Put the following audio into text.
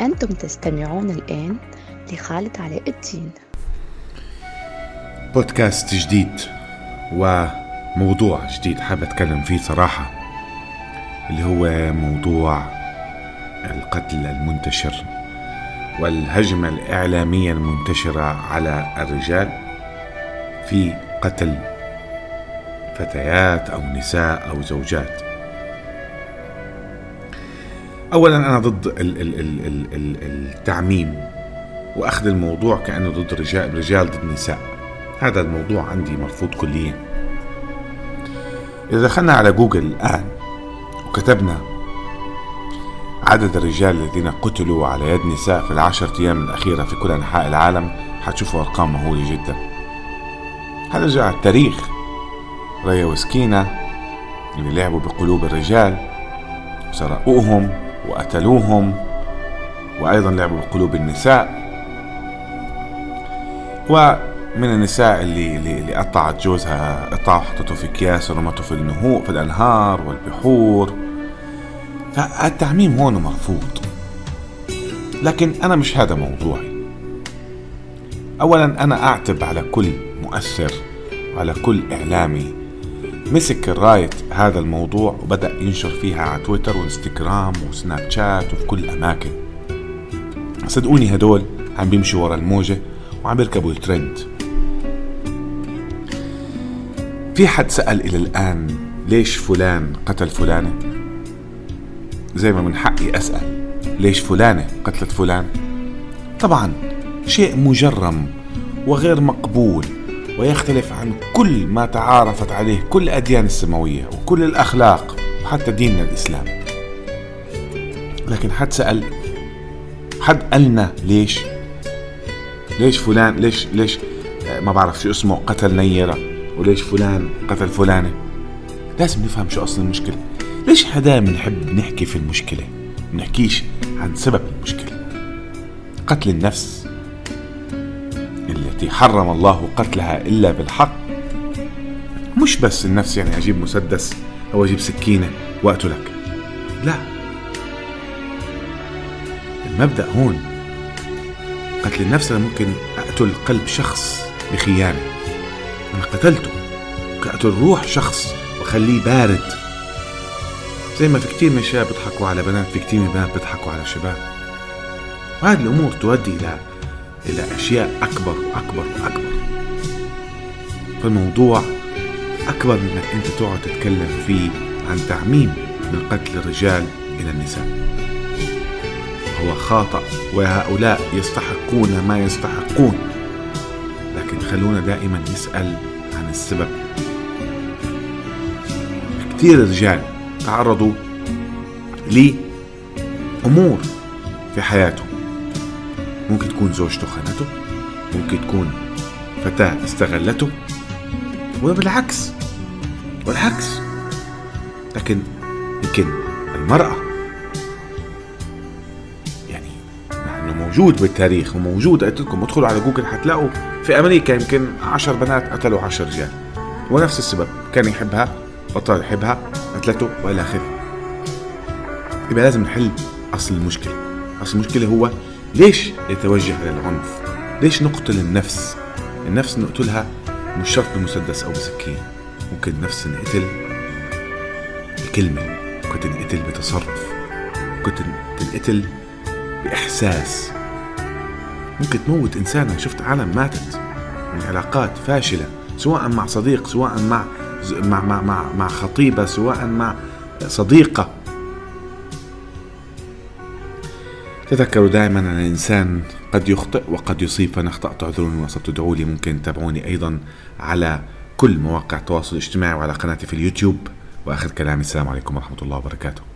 أنتم تستمعون الآن لخالد علاء الدين. بودكاست جديد وموضوع جديد حابب أتكلم فيه صراحة اللي هو موضوع القتل المنتشر والهجمة الإعلامية المنتشرة على الرجال في قتل فتيات أو نساء أو زوجات. اولا أنا ضد ال ال ال ال ال التعميم وأخذ الموضوع كأنه ضد رجال رجال ضد نساء. هذا الموضوع عندي مرفوض كليا. إذا دخلنا على جوجل الآن وكتبنا عدد الرجال الذين قتلوا على يد نساء في العشرة أيام الأخيرة في كل أنحاء العالم حتشوفوا أرقام مهولة جدا. هذا جاء التاريخ. ريا وسكينة اللي لعبوا بقلوب الرجال سرقوهم وقتلوهم وأيضا لعبوا بقلوب النساء. ومن النساء اللي, اللي, قطعت جوزها قطعه وحطته في أكياس ورمته في النهوء في الأنهار والبحور. فالتعميم هون مرفوض لكن أنا مش هذا موضوعي. أولا أنا أعتب على كل مؤثر وعلى كل إعلامي مسك راية هذا الموضوع وبدأ ينشر فيها على تويتر وانستغرام وسناب شات وفي كل الأماكن. صدقوني هدول عم بيمشوا ورا الموجة وعم بيركبوا الترند. في حد سأل إلى الآن ليش فلان قتل فلانة؟ زي ما من حقي أسأل ليش فلانة قتلت فلان؟ طبعا شيء مجرم وغير مقبول. ويختلف عن كل ما تعارفت عليه كل الأديان السماوية وكل الأخلاق وحتى ديننا الإسلام. لكن حد سأل حد قالنا ليش؟ ليش فلان ليش ليش ما بعرف شو اسمه قتل نيرة؟ وليش فلان قتل فلانة؟ لازم نفهم شو أصل المشكلة. ليش حدا بنحب نحكي في المشكلة؟ نحكيش عن سبب المشكلة. قتل النفس التي حرم الله قتلها إلا بالحق؟ مش بس النفس يعني أجيب مسدس أو أجيب سكينة وأقتلك. لا. المبدأ هون. قتل النفس أنا ممكن أقتل قلب شخص بخيانة. أنا قتلته. أقتل روح شخص وأخليه بارد. زي ما في كتير من الشباب بيضحكوا على بنات في كتير من البنات بيضحكوا على شباب. وهذه الأمور تؤدي إلى إلى أشياء أكبر وأكبر وأكبر. فالموضوع أكبر من أنك أنت تقعد تتكلم فيه عن تعميم من قتل الرجال إلى النساء. هو خاطئ وهؤلاء يستحقون ما يستحقون. لكن خلونا دائما نسأل عن السبب. كثير رجال تعرضوا لأمور في حياتهم. ممكن تكون زوجته خانته ممكن تكون فتاة استغلته وبالعكس والعكس. لكن يمكن المرأة يعني مع انه موجود بالتاريخ وموجود قلت لكم ادخلوا على جوجل حتلاقوا في أمريكا يمكن عشر بنات قتلوا عشر رجال ونفس السبب كان يحبها بطل يحبها قتلته وإلى آخره. يبقى لازم نحل أصل المشكلة. أصل المشكلة هو ليش يتوجه للعنف ليش نقتل النفس؟ النفس نقتلها مش شرط بمسدس أو بسكين ممكن نفس نقتل بكلمة ممكن تنقتل بتصرف ممكن تنقتل بإحساس. ممكن تموت إنسان أنا شفت عالم ماتت من علاقات فاشلة سواء مع صديق سواء مع مع مع مع, مع خطيبة سواء مع صديقة. تذكروا دائما أن الإنسان قد يخطئ وقد يصيب فأنا أخطأت اعذروني وصلت تدعوا لي ممكن تتابعوني أيضا على كل مواقع التواصل الاجتماعي وعلى قناتي في اليوتيوب. وآخر كلامي السلام عليكم ورحمة الله وبركاته.